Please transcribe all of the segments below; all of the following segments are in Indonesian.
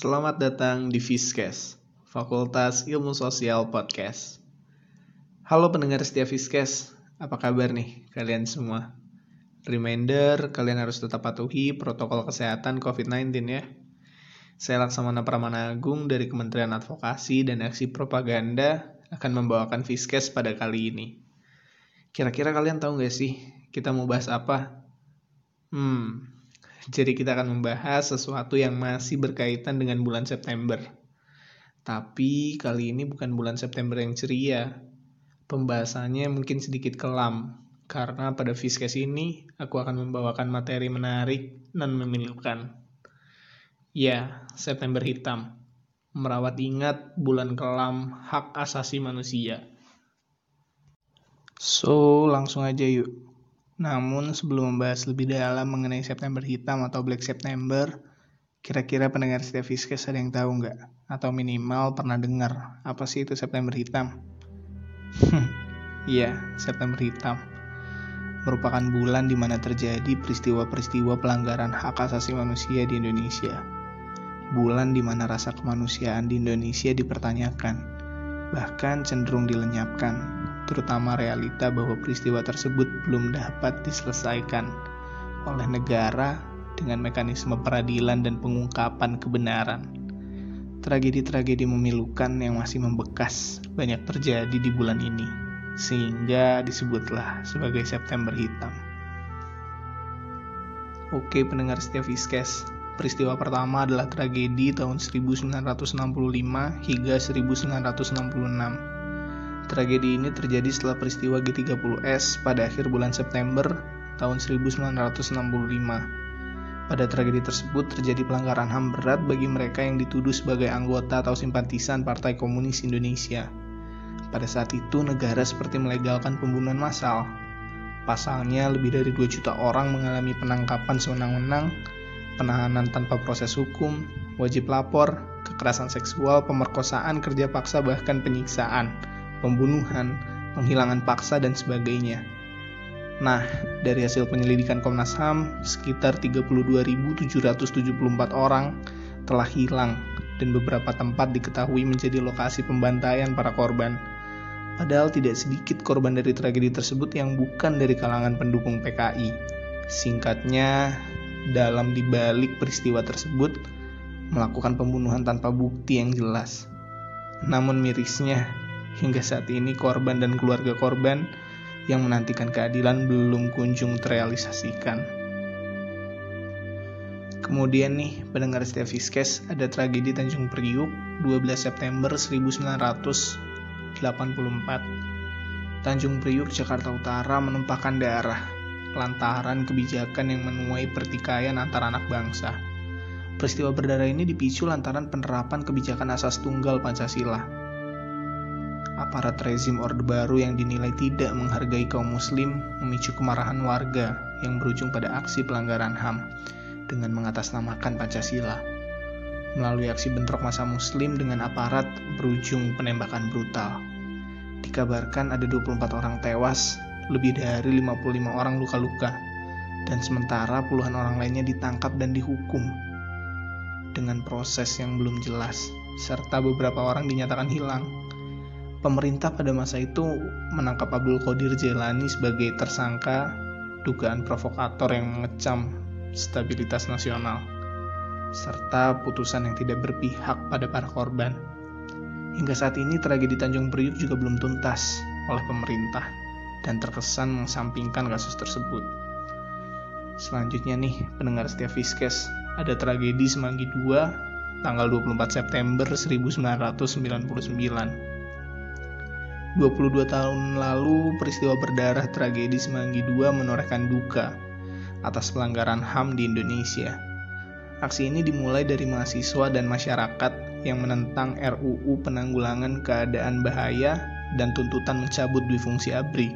Selamat datang di Fiskes, Fakultas Ilmu Sosial Podcast. Halo pendengar setia Fiskes, apa kabar nih kalian semua? Reminder, kalian harus tetap patuhi protokol kesehatan COVID-19 ya. Saya Laksamana Pramana Agung dari Kementerian Advokasi dan Aksi Propaganda akan membawakan Fiskes pada kali ini. Kira-kira kalian tahu gak sih kita mau bahas apa? Hmm, jadi kita akan membahas sesuatu yang masih berkaitan dengan bulan September. Tapi kali ini bukan bulan September yang ceria. Pembahasannya mungkin sedikit kelam, karena pada Fiskes ini aku akan membawakan materi menarik dan memilukan. Ya, September Hitam. Merawat ingat bulan kelam hak asasi manusia. So, langsung aja yuk. Namun sebelum membahas lebih dalam mengenai September Hitam atau Black September, kira-kira pendengar setiap Fiskes ada yang tahu nggak? Atau minimal pernah dengar apa sih itu September Hitam? Iya, September Hitam merupakan bulan di mana terjadi peristiwa-peristiwa pelanggaran hak asasi manusia di Indonesia. Bulan di mana rasa kemanusiaan di Indonesia dipertanyakan, bahkan cenderung dilenyapkan terutama realita bahwa peristiwa tersebut belum dapat diselesaikan oleh negara dengan mekanisme peradilan dan pengungkapan kebenaran. Tragedi-tragedi memilukan yang masih membekas banyak terjadi di bulan ini, sehingga disebutlah sebagai September Hitam. Oke pendengar setia Fiskes, peristiwa pertama adalah tragedi tahun 1965 hingga 1966 Tragedi ini terjadi setelah peristiwa G30S pada akhir bulan September tahun 1965. Pada tragedi tersebut terjadi pelanggaran HAM berat bagi mereka yang dituduh sebagai anggota atau simpatisan Partai Komunis Indonesia. Pada saat itu negara seperti melegalkan pembunuhan massal. Pasalnya lebih dari 2 juta orang mengalami penangkapan sewenang-wenang, penahanan tanpa proses hukum, wajib lapor, kekerasan seksual, pemerkosaan, kerja paksa bahkan penyiksaan pembunuhan, penghilangan paksa, dan sebagainya. Nah, dari hasil penyelidikan Komnas HAM, sekitar 32.774 orang telah hilang dan beberapa tempat diketahui menjadi lokasi pembantaian para korban. Padahal tidak sedikit korban dari tragedi tersebut yang bukan dari kalangan pendukung PKI. Singkatnya, dalam dibalik peristiwa tersebut, melakukan pembunuhan tanpa bukti yang jelas. Namun mirisnya, Hingga saat ini korban dan keluarga korban yang menantikan keadilan belum kunjung terrealisasikan. Kemudian nih, pendengar Fiskes, ada tragedi Tanjung Priuk 12 September 1984. Tanjung Priuk, Jakarta Utara menumpahkan darah lantaran kebijakan yang menuai pertikaian antara anak bangsa. Peristiwa berdarah ini dipicu lantaran penerapan kebijakan asas tunggal Pancasila aparat rezim Orde Baru yang dinilai tidak menghargai kaum muslim memicu kemarahan warga yang berujung pada aksi pelanggaran HAM dengan mengatasnamakan Pancasila. Melalui aksi bentrok masa muslim dengan aparat berujung penembakan brutal. Dikabarkan ada 24 orang tewas, lebih dari 55 orang luka-luka, dan sementara puluhan orang lainnya ditangkap dan dihukum dengan proses yang belum jelas, serta beberapa orang dinyatakan hilang pemerintah pada masa itu menangkap Abdul Qadir Jailani sebagai tersangka dugaan provokator yang mengecam stabilitas nasional serta putusan yang tidak berpihak pada para korban. Hingga saat ini tragedi Tanjung Priuk juga belum tuntas oleh pemerintah dan terkesan mengesampingkan kasus tersebut. Selanjutnya nih, pendengar setia Fiskes, ada tragedi Semanggi II tanggal 24 September 1999 22 tahun lalu, peristiwa berdarah tragedi Semanggi II menorehkan duka atas pelanggaran HAM di Indonesia. Aksi ini dimulai dari mahasiswa dan masyarakat yang menentang RUU penanggulangan keadaan bahaya dan tuntutan mencabut fungsi ABRI.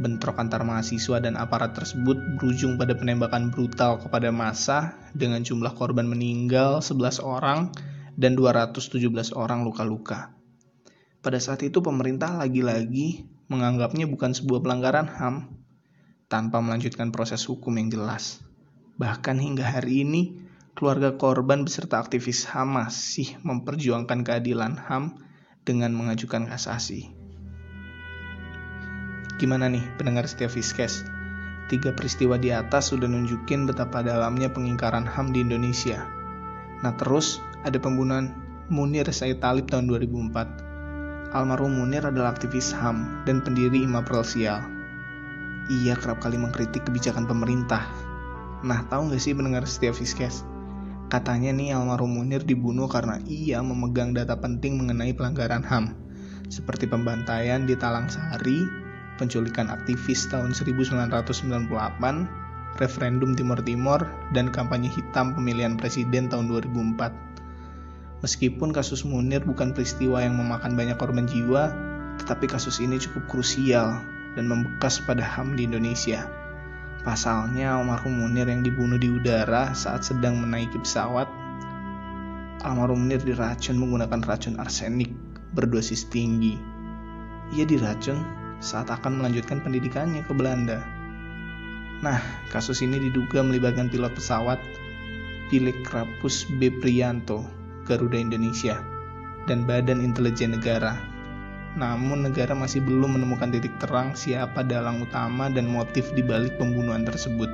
Bentrok antar mahasiswa dan aparat tersebut berujung pada penembakan brutal kepada massa dengan jumlah korban meninggal 11 orang dan 217 orang luka-luka. Pada saat itu pemerintah lagi-lagi menganggapnya bukan sebuah pelanggaran HAM tanpa melanjutkan proses hukum yang jelas. Bahkan hingga hari ini, keluarga korban beserta aktivis HAM masih memperjuangkan keadilan HAM dengan mengajukan kasasi. Gimana nih pendengar setia Fiskes? Tiga peristiwa di atas sudah nunjukin betapa dalamnya pengingkaran HAM di Indonesia. Nah terus ada pembunuhan Munir Said Talib tahun 2004. Almarhum Munir adalah aktivis HAM dan pendiri Imam Sial. Ia kerap kali mengkritik kebijakan pemerintah. Nah, tahu nggak sih pendengar setia Fiskes? Katanya nih almarhum Munir dibunuh karena ia memegang data penting mengenai pelanggaran HAM, seperti pembantaian di Talang Sari, penculikan aktivis tahun 1998, referendum Timur Timur, dan kampanye hitam pemilihan presiden tahun 2004. Meskipun kasus Munir bukan peristiwa yang memakan banyak korban jiwa, tetapi kasus ini cukup krusial dan membekas pada HAM di Indonesia. Pasalnya almarhum Munir yang dibunuh di udara saat sedang menaiki pesawat. Almarhum Munir diracun menggunakan racun arsenik berdosis tinggi. Ia diracun saat akan melanjutkan pendidikannya ke Belanda. Nah, kasus ini diduga melibatkan pilot pesawat Pilek Krapus B. Prianto, Garuda Indonesia, dan Badan Intelijen Negara namun negara masih belum menemukan titik terang siapa dalang utama dan motif di balik pembunuhan tersebut.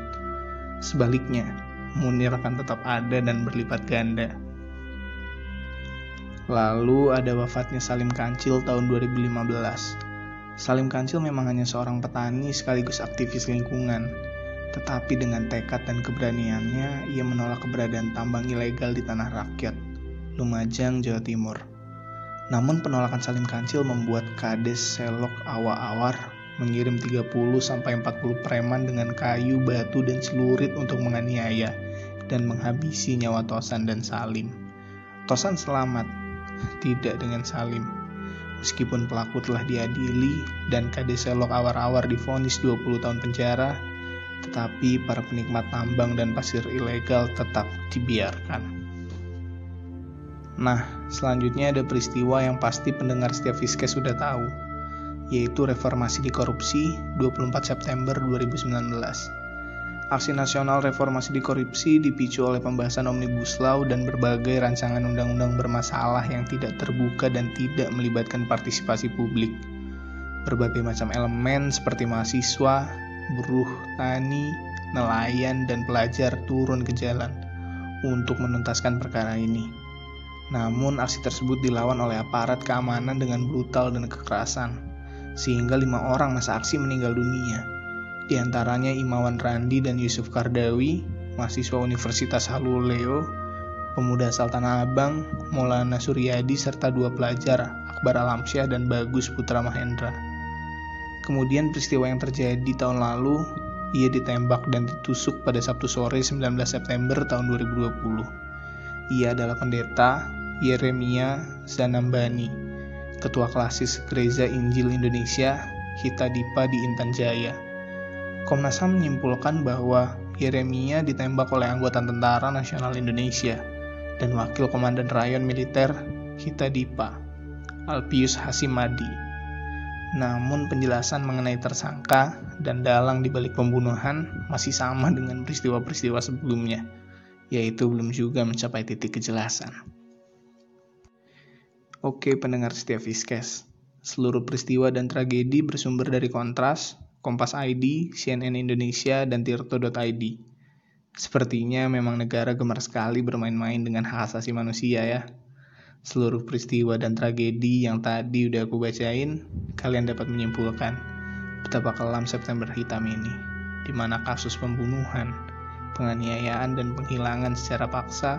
Sebaliknya, Munir akan tetap ada dan berlipat ganda. Lalu ada wafatnya Salim Kancil tahun 2015. Salim Kancil memang hanya seorang petani sekaligus aktivis lingkungan, tetapi dengan tekad dan keberaniannya, ia menolak keberadaan tambang ilegal di tanah rakyat, Lumajang, Jawa Timur. Namun penolakan Salim Kancil membuat Kades Selok Awa-Awar mengirim 30-40 preman dengan kayu, batu, dan celurit untuk menganiaya dan menghabisi nyawa Tosan dan Salim. Tosan selamat, tidak dengan Salim. Meskipun pelaku telah diadili dan Kades Selok Awar-Awar difonis 20 tahun penjara, tetapi para penikmat tambang dan pasir ilegal tetap dibiarkan. Nah, selanjutnya ada peristiwa yang pasti pendengar setiap Fiskes sudah tahu, yaitu reformasi di korupsi 24 September 2019. Aksi nasional reformasi di korupsi dipicu oleh pembahasan Omnibus Law dan berbagai rancangan undang-undang bermasalah yang tidak terbuka dan tidak melibatkan partisipasi publik. Berbagai macam elemen seperti mahasiswa, buruh, tani, nelayan, dan pelajar turun ke jalan untuk menuntaskan perkara ini. Namun aksi tersebut dilawan oleh aparat keamanan dengan brutal dan kekerasan, sehingga lima orang masa aksi meninggal dunia. Di antaranya Imawan Randi dan Yusuf Kardawi, mahasiswa Universitas Haluleo, pemuda Sultan Abang, Maulana Suryadi, serta dua pelajar, Akbar Alamsyah dan Bagus Putra Mahendra. Kemudian peristiwa yang terjadi tahun lalu, ia ditembak dan ditusuk pada Sabtu sore 19 September tahun 2020. Ia adalah pendeta Yeremia Zanambani, Ketua Klasis Gereja Injil Indonesia, Hitadipa di Intan Jaya. Komnas HAM menyimpulkan bahwa Yeremia ditembak oleh anggota Tentara Nasional Indonesia dan Wakil Komandan Rayon Militer Hitadipa, Alpius Hasimadi. Namun penjelasan mengenai tersangka dan dalang di balik pembunuhan masih sama dengan peristiwa-peristiwa sebelumnya, yaitu belum juga mencapai titik kejelasan. Oke pendengar setia Fiskes, seluruh peristiwa dan tragedi bersumber dari Kontras, Kompas ID, CNN Indonesia, dan Tirto.id. Sepertinya memang negara gemar sekali bermain-main dengan hak asasi manusia ya. Seluruh peristiwa dan tragedi yang tadi udah aku bacain, kalian dapat menyimpulkan betapa kelam September hitam ini, di mana kasus pembunuhan, penganiayaan, dan penghilangan secara paksa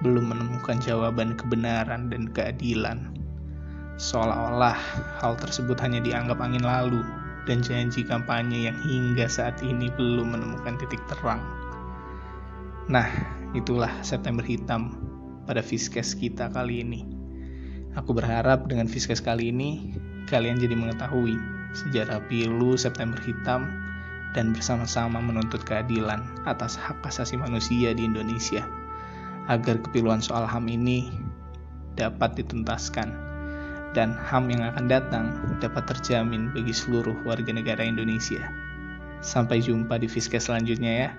belum menemukan jawaban kebenaran dan keadilan. Seolah-olah hal tersebut hanya dianggap angin lalu dan janji kampanye yang hingga saat ini belum menemukan titik terang. Nah, itulah September Hitam pada Fiskes kita kali ini. Aku berharap dengan Fiskes kali ini, kalian jadi mengetahui sejarah pilu September Hitam dan bersama-sama menuntut keadilan atas hak asasi manusia di Indonesia agar kepiluan soal HAM ini dapat dituntaskan dan HAM yang akan datang dapat terjamin bagi seluruh warga negara Indonesia. Sampai jumpa di Fiskes selanjutnya ya.